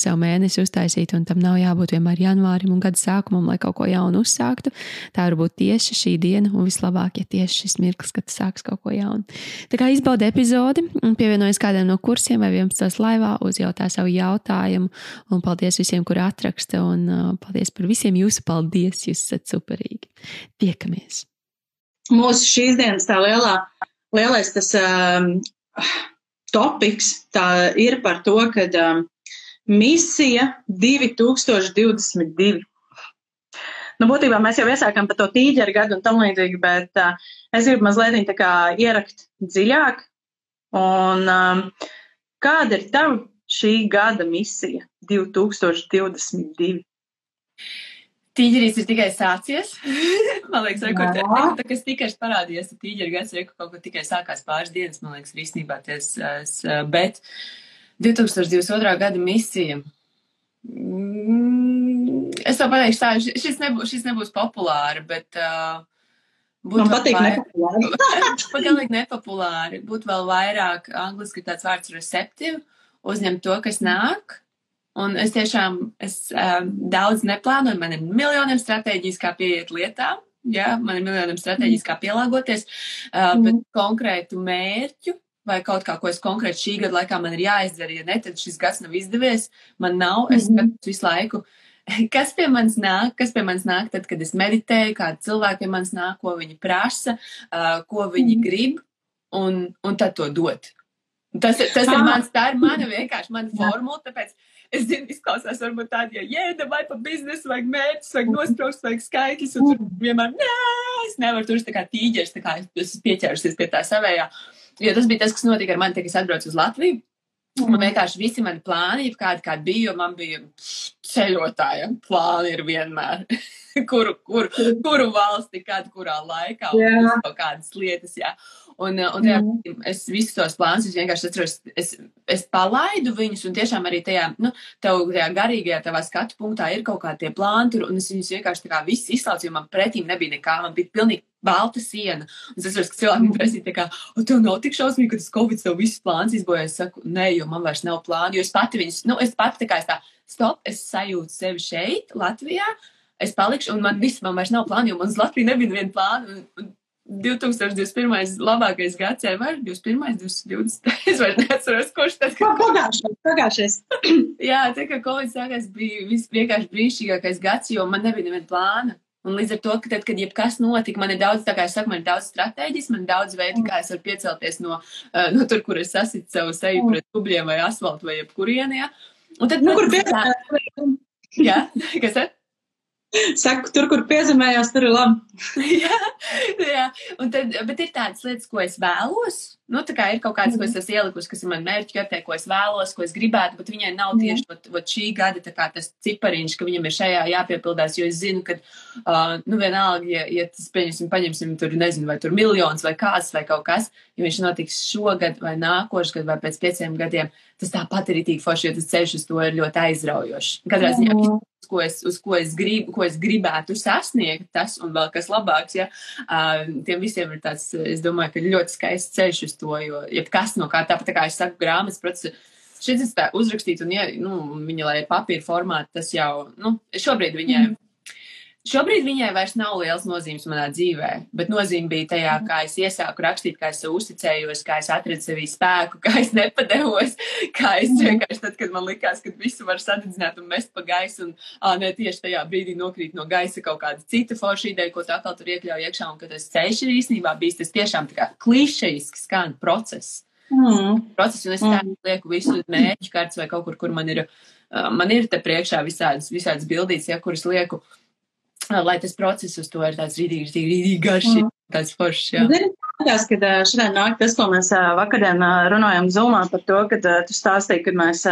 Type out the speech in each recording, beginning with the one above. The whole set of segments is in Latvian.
sev mēnesi uztaisīt, un tam nav jābūt vienmēr janvārim un gada sākumam, lai kaut ko jaunu uzsāktu. Tā var būt tieši šī diena, un vislabāk, ja tieši šis mirklis, kad sāks kaut ko jaunu. Tā kā izbaudi epizodi, pievienojas kādam no kursiem vai 11. laivā, uzjautā savu jautājumu, un paldies visiem, kuri atraksta, un uh, paldies par visiem jūsu paldies, jūs esat superīgi. Tiekamies! Mūsu šīs dienas tā lielā, lielais tas um, topiks tā ir par to, ka um, Misija 2022. Nu, būtībā mēs jau iesākām par to tīģeru gadu un tam līdzīgi, bet uh, es gribu mazliet tā kā ierakt dziļāk. Un um, kāda ir tava šī gada misija 2022? Tīģeris ir tikai sācies. man liekas, rekord, tā, kas tikai parādījās, tad tīģeri gads rekord kaut ko tikai sākās pāris dienas, man liekas, īstenībā ties, bet 2022. gada misija. Mm, es to pateikšu tā, šis nebūs, šis nebūs populāri, bet. Uh, Būtu Man patīk nepopulāri. Pagalīgi nepopulāri. Būtu vēl vairāk, angliski tāds vārds receptīvi, uzņemt to, kas nāk. Un es tiešām, es um, daudz neplānoju, man ir miljoniem stratēģijas, kā pieiet lietām. Jā, man ir miljoniem stratēģijas, kā pielāgoties, uh, mm. bet konkrētu mērķu vai kaut kā, ko es konkrēti šī gada laikā man ir jāizdara, ja ne, tad šis gads nav izdevies, man nav, es mm -hmm. visu laiku. Kas pie manis nāk, kas pie manis nāk, tad, kad es meditēju, kādi cilvēki pie manis nāk, ko viņi prasa, uh, ko viņi mm. grib, un, un tad to dot. Tas, tas ir mans, tā ir mana vienkārši mana formula, tāpēc es zinu, izklausās varbūt tādi, ja jēda vai pa biznesu, vajag mērķis, vajag nospraust, vajag skaitļus, un tur vienmēr, nē, es nevaru. Tur tā kā tīģers, tā kā es pieķērusies pie tā savējā. Uh, Jo tas bija tas, kas notika ar mani, kad es atbraucu uz Latviju. Mm. Man vienkārši visi mani plāni, kādi, kādi bija, jo man bija ceļotājiem plāni ir vienmēr. kuru, kuru, kuru valsti, kad, kurā laikā, un yeah. kādas lietas, jā. Un, un jā, mm. es visus tos plānus, es vienkārši atceros, es, es palaidu viņus, un tiešām arī tajā, nu, tev tajā garīgajā tavā skatu punktā ir kaut kādi tie plāni tur, un es viņus vienkārši tā kā viss izslaucu, jo man pretīm nebija nekā, man bija pilnīgi balta siena. Un es saprotu, ka cilvēki prasīja, tā kā, o, tev nav tik šausmīgi, ka tas Covid tev visus plāns izboja. Es saku, nē, jo man vairs nav plānu, jo es pati viņus, nu, es pati tā kā es tā, stop, es sajūtu sevi šeit, Latvijā, es palikšu, un man viss, man vairs nav plānu, jo man uz Latviju nebija neviena plāna. Un, un 2021. labākais gads, vai 21. 2020. Es vairs neatceros, kurš tas ir. Pagājušais. pagājušais. Jā, tā kā Covid sākās, bija vienkārši brīnišķīgākais gads, jo man nebija neviena plāna. Un līdz ar to, ka tad, kad jebkas notika, man ir daudz, tā kā es saku, man ir daudz stratēģijas, man ir daudz veidu, kā es varu piecelties no, uh, no tur, kur es sasitu savu seju pret dubļiem vai asfaltu vai jebkurienē. Un tad, nu, kur pie... Jā, kas tad? Saku, tur, kur piezemējās, tur ir labi. jā, jā. Tad, bet ir tādas lietas, ko es vēlos. Nu, tā kā ir kaut kāds, ko es esmu ielikusi, kas ir man mērķi kartē, ko es vēlos, ko es gribētu, bet viņai nav tieši vat, vat šī gada kā, tas cipariņš, ka viņam ir šajā jāpiepildās, jo es zinu, ka, uh, nu, vienalga, ja, ja tas, pieņemsim, paņemsim tur, nezinu, vai tur miljons vai kāds vai kaut kas, ja viņš notiks šogad vai nākošgad vai pēc pieciem gadiem, tas tāpat ir itīgi forši, jo tas ceļš uz to ir ļoti aizraujošs. Katrā ziņā ko es, uz ko es, gribu, ko es gribētu sasniegt, tas un vēl kas labāks, ja uh, tiem visiem ir tāds, es domāju, ka ļoti skaists ceļš uz to, jo jebkas no kā tāpat, tā kā es saku, grāmatas procesa. Šis ir tā uzrakstīts, un, ja, nu, viņa, lai papīra formāta, tas jau, nu, šobrīd viņai, mm. Šobrīd viņai vairs nav liels nozīmes manā dzīvē, bet nozīme bija tajā, kā es iesāku rakstīt, kā es uzticējos, kā es atradu sevī spēku, kā es nepadevos, kā es Mhm. vienkārši tad, kad man likās, ka visu var sadedzināt un mest pa gaisu, un ā, ne, tieši tajā brīdī nokrīt no gaisa kaut kāda cita forša ideja, ko tu atkal tur iekļauj iekšā, un ka tas ceļš ir īstenībā bijis tas tiešām tā kā klišejiski skan process. Mm. Process, un es tā lieku visu mērķu kārtas vai kaut kur, kur man ir, man ir te priekšā visādas, visādas bildītas, ja, kuras lieku, uh, lai tas process uz to ir tāds rīdīgi, rīdīgi garš, Mm. tāds foršs, jā. Zini, Likās, ka ā, šodien nāk tas, ko mēs ā, runājam Zoomā par to, ka tu stāstīji, kad mēs,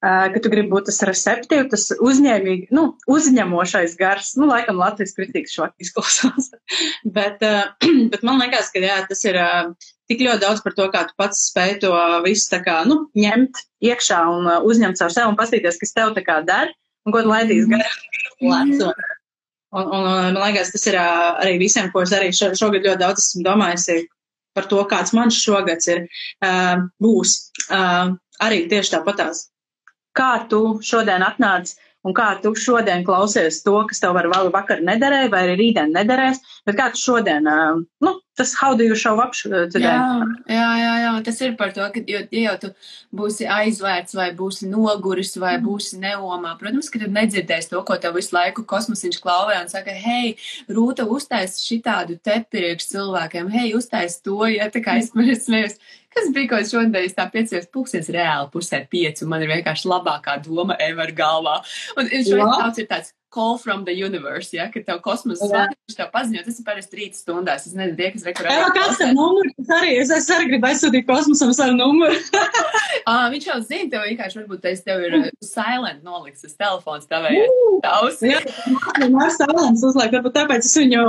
ka tu gribi būt tas receptīvs, tas uzņēmīgi, nu, uzņemošais gars, nu, laikam Latvijas kritikas švaki izklausās. bet, bet man liekas, ka jā, tas ir tik ļoti daudz par to, kā tu pats spēj to visu tā kā, nu, ņemt iekšā un uzņemt caur sevi un pastīties, kas tev tā kā der un ko tu laidīs garām. Un, un, un man liekas, tas ir ā, arī visiem, ko es arī šo, šogad ļoti daudz esmu domājusi par to, kāds mans šogads ir, uh, būs. Arī tieši tāpatās. Kā tu šodien atnāc un kā tu šodien klausies to, kas tev var vēl vakar nederēja, vai arī rītdien nederēs, bet kā tu šodien, nu, tas how do you show up today? Jā, jā, jā, jā, tas ir par to, ka, jo, ja jau tu būsi aizvērts vai būsi noguris vai būsi neomā, protams, ka tu nedzirdēsi to, ko tev visu laiku kosmosiņš klauvē un saka, hei, Rūta uztais šitādu te priekš cilvēkiem, hei, uztais to, ja tā kā es man smējos, kas bija, ko es šodien es tā piecījos pulkstens reāli pusē pieci, un man ir vienkārši labākā doma ever galvā. Un šodien tāds ir tāds call from the universe, ja, ka tev kosmos Jā. zvana, viņš tev paziņo, tas ir parasti rīt stundās, es nezinu, tie, kas rekurē. Jā, kāds ir numurs? Es arī, es, es arī gribu aizsūtīt kosmosam savu numuru. Ah, viņš jau zina, tev vienkārši varbūt tas tev ir uh, silent nolikts tas telefons tavējā ausī. Jā, man ir silence uzliek, varbūt tāpēc es viņu,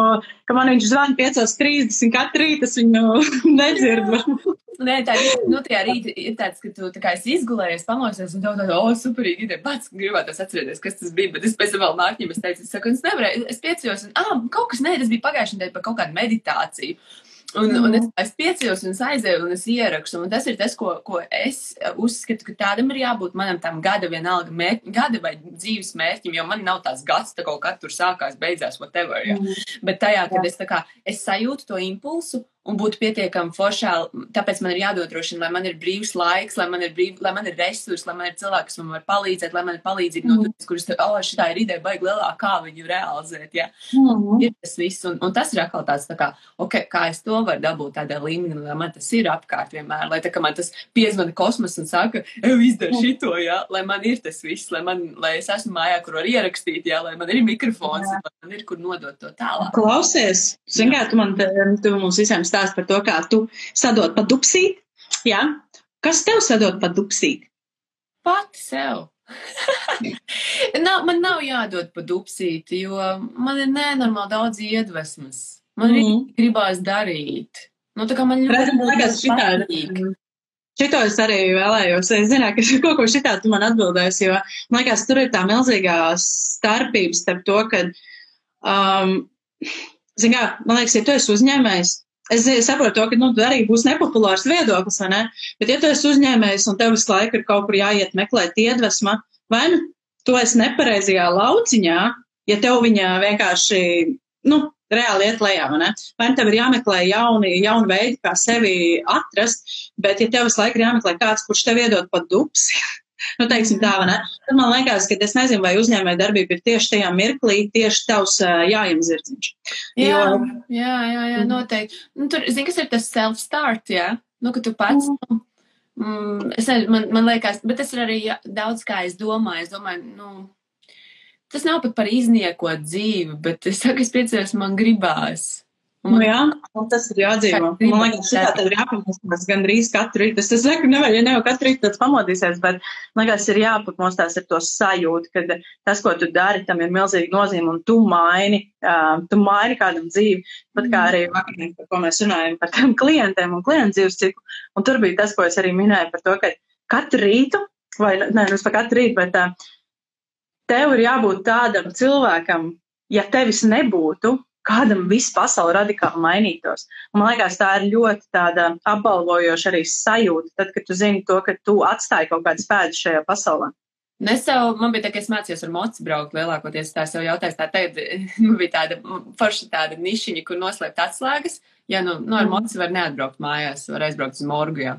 ka man viņš zvana 5.30 katru rītu, es viņu nedzirdu. Nē, tā ir, nu, tajā rītā ir tāds, ka tu tā kā esi izgulējies, pamosies, un tev tāda, o, superīgi ideja, pats gribētu atcerēties, kas tas bija, bet es pēc tam vēl nākņiem, es teicu, es saku, es nevarēju, es piecījos, un, ah, kaut kas, nē, tas bija pagājušajā nedēļā par kaut kādu meditāciju. Un, mm. un es, es piecījos un es aizēju un es ierakstu. Un tas ir tas, ko, ko es uzskatu, ka tādam ir jābūt manam tam gada vienalga mērķim, gada vai dzīves mērķim, jo man nav tās gads, tā kaut kā tur sākās, beidzās, whatever. Ja. Bet tajā, kad es tā kā, es sajūtu to impulsu un būtu pietiekami foršā, tāpēc man ir jādodrošina, lai man ir brīvs laiks, lai man ir, brīv, lai man ir resursi, lai man ir cilvēki, kas man var palīdzēt, lai man ir palīdzība no turienes, kuras, oh, šitā ir ideja, baigi lielā, kā viņu realizēt. Ja. Mhm. Ir tas viss, un, un tas ir atkal tāds, tā kā, ok, kā es to varu dabūt tādā līmenī, lai man tas ir apkārt vienmēr, lai tā kā man tas piezvana kosmos un saka, ev, izdara šito, jā, lai man ir tas viss, lai man, lai es esmu mājā, kur var ierakstīt, jā, lai man ir mikrofons, Jā. lai man ir, kur nodot to tālāk. Klausies, zini, kā tu man, te- tu mums visiem stāst par to, kā tu sadod pa dupsīt, jā? Kas tev sadod pa dupsīt? Pati sev. nav, man nav jādod pa dupsīti, jo man ir nenormāli daudz iedvesmas. Man arī Mhm. gribās darīt. Nu, tā kā man Redz, šitā ir. patīk. Šito es arī vēlējos. Es zināju, ka kaut ko šitā tu man atbildēsi, jo, man liekas, tur ir tā milzīgā starpība starp to, ka, um, zin kā, man liekas, ja tu esi uzņēmējs, es saprotu to, ka, nu, arī būs nepopulārs viedoklis, vai ne? Bet ja tu esi uzņēmējs un tev visu laiku ir kaut kur jāiet meklēt iedvesma, vai nu tu esi nepareizajā lauciņā, ja tev viņa vienkārši, nu, reāli iet lejā, vai ne? Vai nu tev ir jāmeklē jauni, jauni veidi, kā sevi atrast, bet ja tev visu laiku ir jāmeklē kāds, kurš tev iedod pat dups, nu, teiksim tā, vai ne? Tad man liekas, ka es nezinu, vai uzņēmē darbība ir tieši tajā mirklī, tieši tavs uh, jājamzirdziņš. Jā, Jo- jā, jā, jā Mhm. noteikti. Nu, tur, zini, kas ir tas self-start, jā? Nu, ka tu pats, Mhm. nu, mm, es man, man liekas, bet tas ir arī jā, daudz, kā es domāju. Es domāju, nu, tas nav pat par izniekot dzīvi, bet es saku, es priecājos, man gribās. Un Nu, man, jā, un tas ir jādzīvo. Man liekas, šitā tev ir jāpamostās gandrīz katru rītu. Es, es saku, nevar, ja ne jau katru rītu tāds pamodīsies, bet, man liekas, ir jāpamostās ar to sajūtu, ka tas, ko tu dari, tam ir milzīga nozīme, un tu maini, uh, tu maini kādam dzīvi. Pat kā arī vakar, par ko mēs runājam par tiem klientiem un klientu dzīves ciklu. Un tur bija tas, ko es arī minēju par to, ka katru rītu, vai ne, ne par katru rītu, bet uh, tev ir jābūt tādam cilvēkam, ja tevis nebūtu, kādam viss pasaule radikāli mainītos. Un man liekas, tā ir ļoti tāda apbalvojoša arī sajūta, tad, kad tu zini to, ka tu atstāji kaut kādas pēdas šajā pasaulē. Un es jau, man bija tā, ka es mācījos ar mocu braukt lielākoties tā sev jautājums, tā teikt, man bija tāda forša tāda nišiņa, kur noslēpt atslēgas. Ja nu, nu ar mocu var neatbraukt mājās, var aizbraukt uz morgu, jā.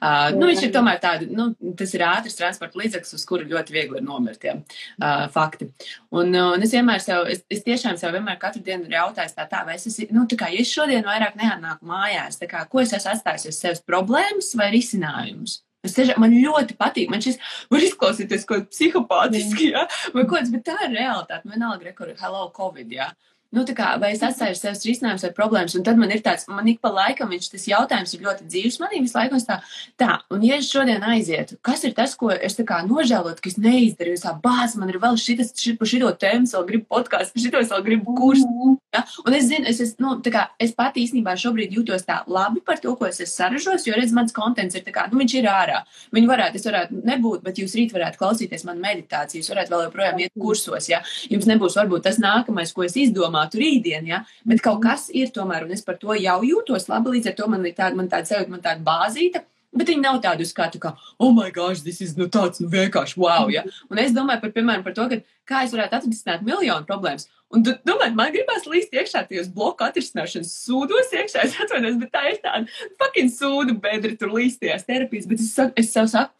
Uh, nu, viņš ir tomēr tāda, nu, tas ir ātrs transporta līdzeklis, uz kuru ļoti viegli ir nomirt, jā, uh, fakti. Un, un es vienmēr sev, es, es tiešām sev vienmēr katru dienu ir jautājis tā, tā, vai es esmu, nu, tā kā, ja es šodien vairāk neatnāku mājās, tā kā, ko es esmu atstājis uz sevis problēmas vai risinājumus? Es tiešām, man ļoti patīk, man šis var izklausīties kaut psihopātiski, jā, vai kaut kas, bet tā ir realitāte. Man vienalga, kur ir hello covid, jā. Nu, kā, vai es atstāju sev risinājumus vai problēmas, un tad man ir tāds, man ik pa laikam viņš tas jautājums ir ļoti dzīves manī visu laiku, tā, tā, un ja es šodien aizietu, kas ir tas, ko es tā kā nožēlot, ka es neizdarīju, tā bāz, man ir vēl šitas, šit, par šito tēmu, vēl gribu podkāstu, par šito es vēl gribu kursu, ja? un es zinu, es, es, nu, kā, es pat īstenībā šobrīd jūtos tā labi par to, ko es esmu saražos, jo, redz, mans kontents ir tā kā, nu, viņš ir ārā, viņu varētu, es varētu nebūt, bet jūs rīt varētu klausīties man meditāciju, jūs varētu vēl joprojām iet kursos, ja, jums nebūs varbūt tas nākamais, ko es izdomāju, domātu rītdien, ja? bet kaut kas ir tomēr, un es par to jau jūtos labi, līdz ar to man ir tāda, man tāda sajūta, man tāda bāzīta. Bet viņi nav tādi uzskatu, ka, oh, my gosh, tas ir nu, tāds nu, vienkārši wow. Ja? Un es domāju par, piemēram, par to, ka, kā es varētu atrisināt miljonu problēmas. Un, tu, domāju, man gribās līst iekšā tajos bloku atrisināšanas sūdos iekšā. Es atvainojos, bet tā ir tāda fucking sūdu bedra tur līstajās terapijas. Bet es, es sev saku,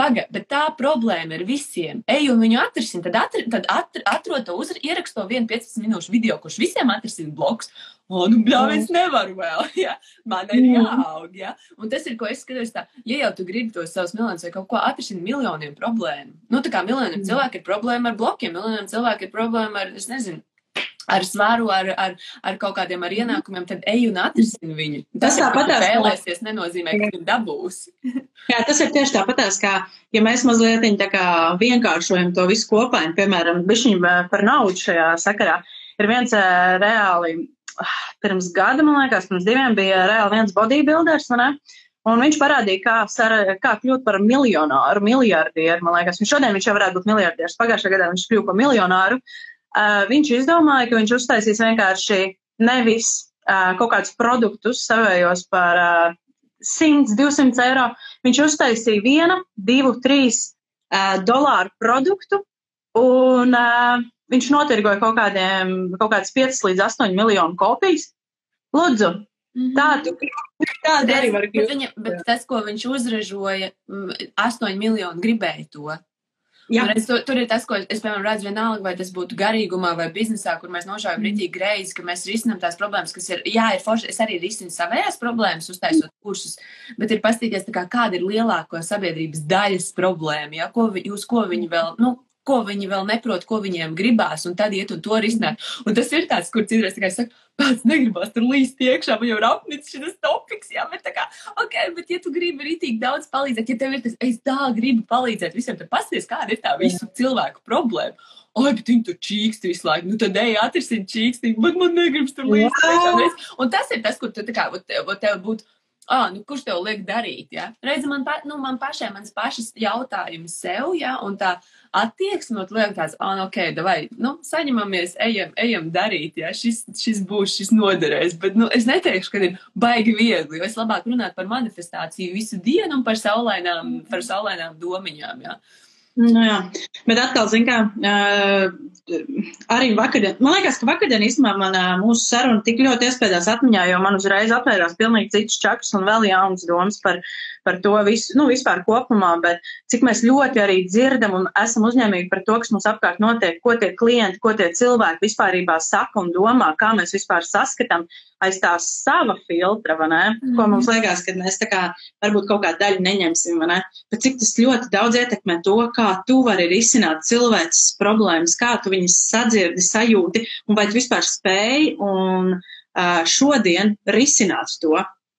Pagaid, bet tā problēma ir visiem. Ej un viņu atrisini, tad, atri, tad atri, atrod to uzrakstu, ierakst to 15 minūšu video, kurš visiem atrisina bloks. O, nu, bļāv, es nevaru vēl, ja? man ir jāaug, ja? Un tas ir, ko es skatos tā, ja jau tu gribi tos savus miljonus vai kaut ko atrisini miljoniem problēmu. Nu, tā kā miljoniem cilvēku ir problēma ar blokiem, miljoniem cilvēku ir problēma ar, es nezinu, ar svaru, ar, ar, ar kaut kādiem ar ienākumiem, tad ej un atrisini viņu. Tas, tāpat vēlēsies, nenozīmē, ka viņu dabūsi. Jā, tas ir tieši tāpatās, kā, ja mēs mazliet tā kā vienkāršojam to visu kopā, piemēram, bišķiņ par naudu šajā sakarā, ir viens reāli, ah, pirms gada, man liekas, pirms diviem bija reāli viens bodybuilders, vai ne? Un viņš parādīja, kā, sar, kā kļūt par miljonāru, miljardieru. Man liekas, viņš šodien viņš jau varētu būt miljardieris. Pagājušajā gadā viņš kļuva par miljonāru. Uh, viņš izdomāja, ka viņš uztaisīs vienkārši nevis uh, kaut kādus produktus savējos par uh, 100, 200 eiro. Viņš uztaisīja vienu, divu, trīs uh, dolāru produktu un uh, viņš notirgoja kaut, kādiem, kaut kādas 5 līdz 8 miljonu kopijas. Lūdzu, Mm -hmm. Tādu, tādu arī var kļūt. Bet, tas, ko viņš uzražoja, 8 miljoni gribēja to. Es, tur, tur ir tas, ko es, piemēram, redzu vienalga, vai tas būtu garīgumā vai biznesā, kur mēs nošaujam mm. rītīgi greizi, ka mēs risinām tās problēmas, kas ir, jā, ir forši, es arī risinu savējās problēmas, uztaisot kursus, bet ir pastīties, kā, kāda ir lielāko sabiedrības daļas problēma, ja, ko, jūs, ko viņi vēl, nu, ko viņi vēl neprot, ko viņiem gribās, un tad iet un to risināt. Un tas ir tāds, kur citreiz kā saka, pats negribas tur līst iekšā, man jau ir apnicis šis topiks, jā, bet tā kā, ok, bet ja tu gribi rītīgi daudz palīdzēt, ja tev ir tas, es tā gribu palīdzēt visiem, tad pasties, kāda ir tā visu cilvēku problēma. Ai, bet viņi tur čīkst visu laiku. Nu, tad ej, atrisini čīksti, bet man negribas tur līst. Un tas ir tas, kur tu tā kā, tev, tev būtu ah, nu, kurš tev liek darīt? Ja? Reiz man, pa, nu, man pašai, mans pašas jautājums sev, ja, un tā attieksme, liek tāds, ah, nu, ok, vai, nu, saņemamies, ejam, ejam darīt, ja, šis, šis būs, šis noderēs, bet, nu, es neteikšu, ka ir baigi viegli, jo es labāk runātu par manifestāciju visu dienu un par saulainām, par saulainām domiņām, ja. Nu, jā, bet atkal, zin kā, arī vakardien, man liekas, ka vakardien īstenībā man mūsu saruna tik ļoti iespējās atmiņā, jo man uzreiz atvērās pilnīgi cits čakrs un vēl jauns domas par, par to visu, nu, vispār kopumā, bet cik mēs ļoti arī dzirdam un esam uzņēmīgi par to, kas mums apkārt notiek, ko tie klienti, ko tie cilvēki vispārībā saka un domā, kā mēs vispār saskatām aiz tā sava filtra, vai ne? Mm. Ko mums liekas, ka mēs tā kā varbūt kaut kādu daļu neņemsim, vai ne? Bet cik tas ļoti daudz ietekmē to, kā tu vari risināt cilvēces problēmas, kā tu viņas sadzirdi, sajūti, un vai tu vispār spēj un uh, šodien risināt to.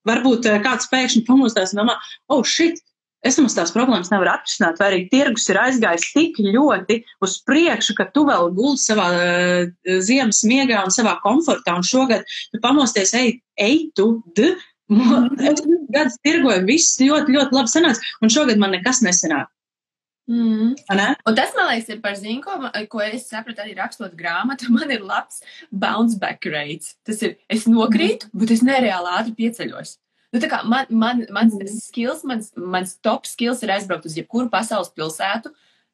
Varbūt uh, kāds pēkšņi pamostās un domā, oh, shit, es nemaz tās problēmas nevaru atrisināt, vai arī tirgus ir aizgājis tik ļoti uz priekšu, ka tu vēl gulsi savā uh, ziemas miegā un savā komfortā, un šogad tu pamosties, ej, ej tu, d, es gadus tirgoju, viss ļoti, ļoti labi sanāca, un šogad man nekas nesanāk. Mm. Un tas, man liekas, ir par zinu, ko, ko es sapratu arī rakstot grāmatu. Man ir labs bounce back rates. Tas ir, es nokrītu, mm. bet es nereāli ātri pieceļos. Nu, man, man, mans mm. skills, mans, mans top skills ir aizbraukt uz jebkuru pasaules pilsētu,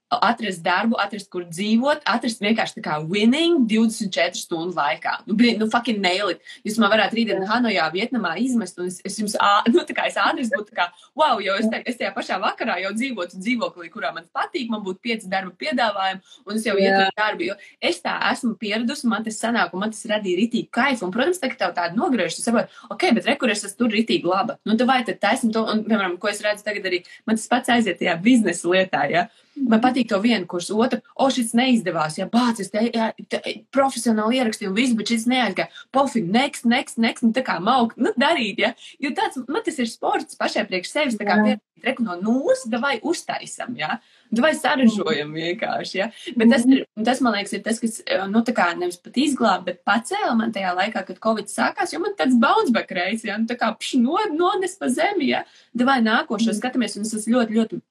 atrast darbu, atrast, kur dzīvot, atrast vienkārši tā kā winning 24 stundu laikā. Nu, blin, nu fucking nail it. Jūs man varētu rītdien Hanojā, Vietnamā izmest, un es, es jums, ā, nu, tā kā es ādres būtu tā kā, wow, jo es, te, es tajā pašā vakarā jau dzīvotu dzīvoklī, kurā man patīk, man būtu pieci darba piedāvājumi, un es jau ietu darbu, jo es tā esmu pieradusi, man tas sanāk, un man tas radīja ritīgi kaifu, un, protams, tā, ka tev tāda nogriežas, tu saproti, ok, bet rekur es esmu tur ritīgi laba. Nu, tu vai tad taisni to, un, piemēram, ko es redzu tagad arī, man tas pats aiziet tajā biznesa lietā, ja. Man patīk to vienu kursu, otru, o, šis neizdevās, ja bācis, te, ja, te, profesionāli ierakstīju visu, bet šis neaizgāja. Pofīgi, next, next, next, nu tā kā mauk, nu darīt, ja. Jo tāds, man tas ir sports pašai priekš sevis, tā kā pierādīt, reku no nulles, davai uztaisam, ja. Vai sarežģojam vienkārši. Ja? Bet tas, ir, tas, man liekas, ir tas, kas nu, nevis pat izglāba, bet pacēla man tajā laikā, kad Covid sākās, jo man tāds bounce back reizes, ja? nu, tā kā pš, no, nones pa zemi, ja? vai nākošo skatāmies, un es esmu ļoti, ļoti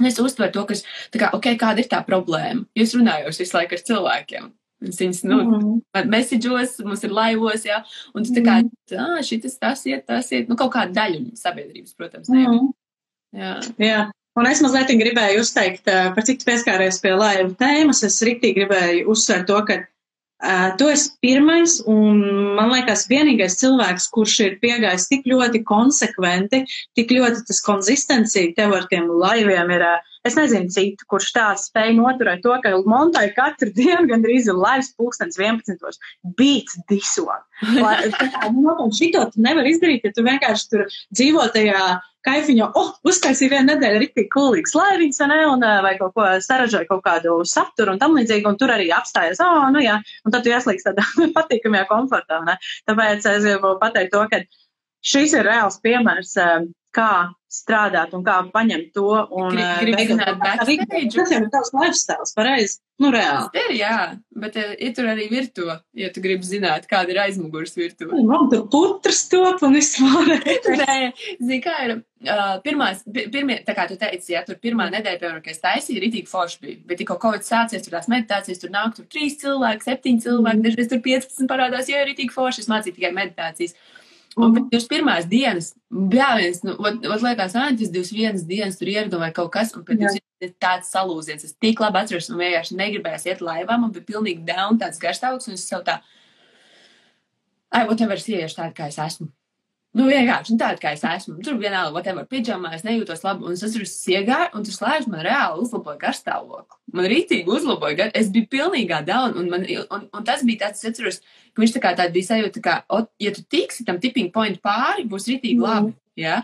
Es uztveru to, kas, kā, okay, kāda ir tā problēma. Jūs runājat visu laiku ar cilvēkiem. Viņas, nu, mm messageos, mums ir laivos, jā, un tu tā kā, ah, šitas tas iet, tas iet, nu, kaut kāda daļa sabiedrības, protams, ne. Mm. Jā. jā. Un es mazliet gribēju uzteikt, par cik pieskāries pie laivu tēmas, es riktīgi gribēju uzsvērt to, ka Uh, tu esi pirmais un, man liekas, vienīgais cilvēks, kurš ir piegājis tik ļoti konsekventi, tik ļoti tas konsistencija tev ar tiem laiviem ir. Uh, es nezinu citu, kurš tāds spēja noturēt to, ka Montai katru dienu gandrīz ir laivs pulkstens 11. Beats disot. Nu, šito tu nevar izdarīt, ja tu vienkārši tur dzīvo tajā kaifiņo, oh, uztaisīja vienu nedēļu rīktīgi kulīgs laivīgs, ne, un vai kaut ko saražoja kaut kādu saturu un tam līdzīgi, un tur arī apstājas, oh, nu jā, un tad tu ieslīgs tādā patīkamajā komfortā, ne. Tāpēc es gribu pateikt to, ka šis ir reāls piemērs, kā strādāt un kā paņemt to. Un, Gribu zināt, backstage. Tas jau ir tavs lifestyle, pareizi. Nu, reāli. Tas ir, jā, bet ir tur arī virtuve, ja tu gribi zināt, kāda ir aizmugures virtuve. Man tur putras top un vispār. Nē, zini, kā ir. Uh, pirmās, pirmie, tā kā tu teici, ja tur pirmā nedēļa, piemēram, kad es taisīju, rītīgi forši bija, bet tikko Covid sācies, tur tās meditācijas, tur nāk tur trīs cilvēki, septiņi cilvēki, mm. dažreiz tur 15 parādās, jo ir rītīgi forši, es mācīju tikai meditācijas. Un pēc jūs pirmās dienas, bļāviens, nu, ot, ot liekas, ā, tas 21 dienas tur ieradu vai kaut kas, un pēc jūs ir tāds salūziens. Es tik labi atceros, un vienkārši negribējās iet laivā, man bija pilnīgi down tāds garstāvoklis, un es sev tā, ai, whatever, es ieiešu tādu, kā es esmu. Nu, vienkārši nu, tāda, kā es esmu. Tur vienalga, whatever, pidžamā, es nejūtos labi. Un es tur iegāju, un tur slēdz man reāli uzlaboja garstāvokli. Man rītīgi uzlaboja, gar... es biju pilnīgā down, un, man, un, un tas bija tāds, es atceros, ka viņš tā kā tāda bija sajūta, ka, o, ja tu tiksi tam tipping point pāri, būs rītīgi mm. labi. Ja?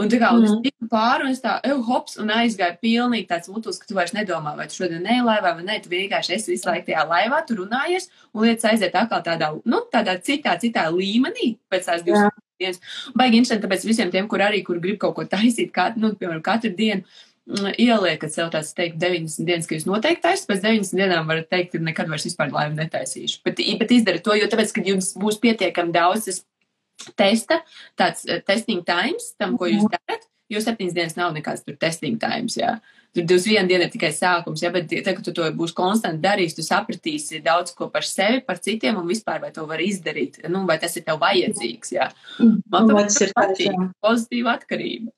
Un tā kā mm. es tiku pāri, un es tā, eju, hops, un aizgāju pilnīgi tāds mutus, ka tu vairs nedomā, vai tu šodien ne laivā, vai nē, tu vienkārši esi visu laiku tajā laivā, tu runājies, un lietas aiziet atkal tādā, nu, tādā citā, citā līmenī pēc tās divas. Baigi interesanti, tāpēc visiem tiem, kur arī, kur grib kaut ko taisīt, kā, nu, piemēram, katru dienu, mm, ieliekat sev tāds teikt 90 dienas, ka jūs noteikti taisat, pēc 90 dienām varat teikt, ka nekad vairs vispār laivu netaisīšu. Bet, bet izdara to, jo tāpēc, ka jums būs pietiekami daudz tas testa, tāds uh, testing times tam, ko jūs mhm. darat, jo septiņas dienas nav nekāds tur testing times, jā. Tur 21 diena ir tikai sākums, ja, bet tagad, tu to būsi konstanti darījis, tu sapratīsi daudz ko par sevi, par citiem un vispār vai to var izdarīt, nu, vai tas ir tev vajadzīgs, jā. Man tas ir patīk, pozitīva atkarība.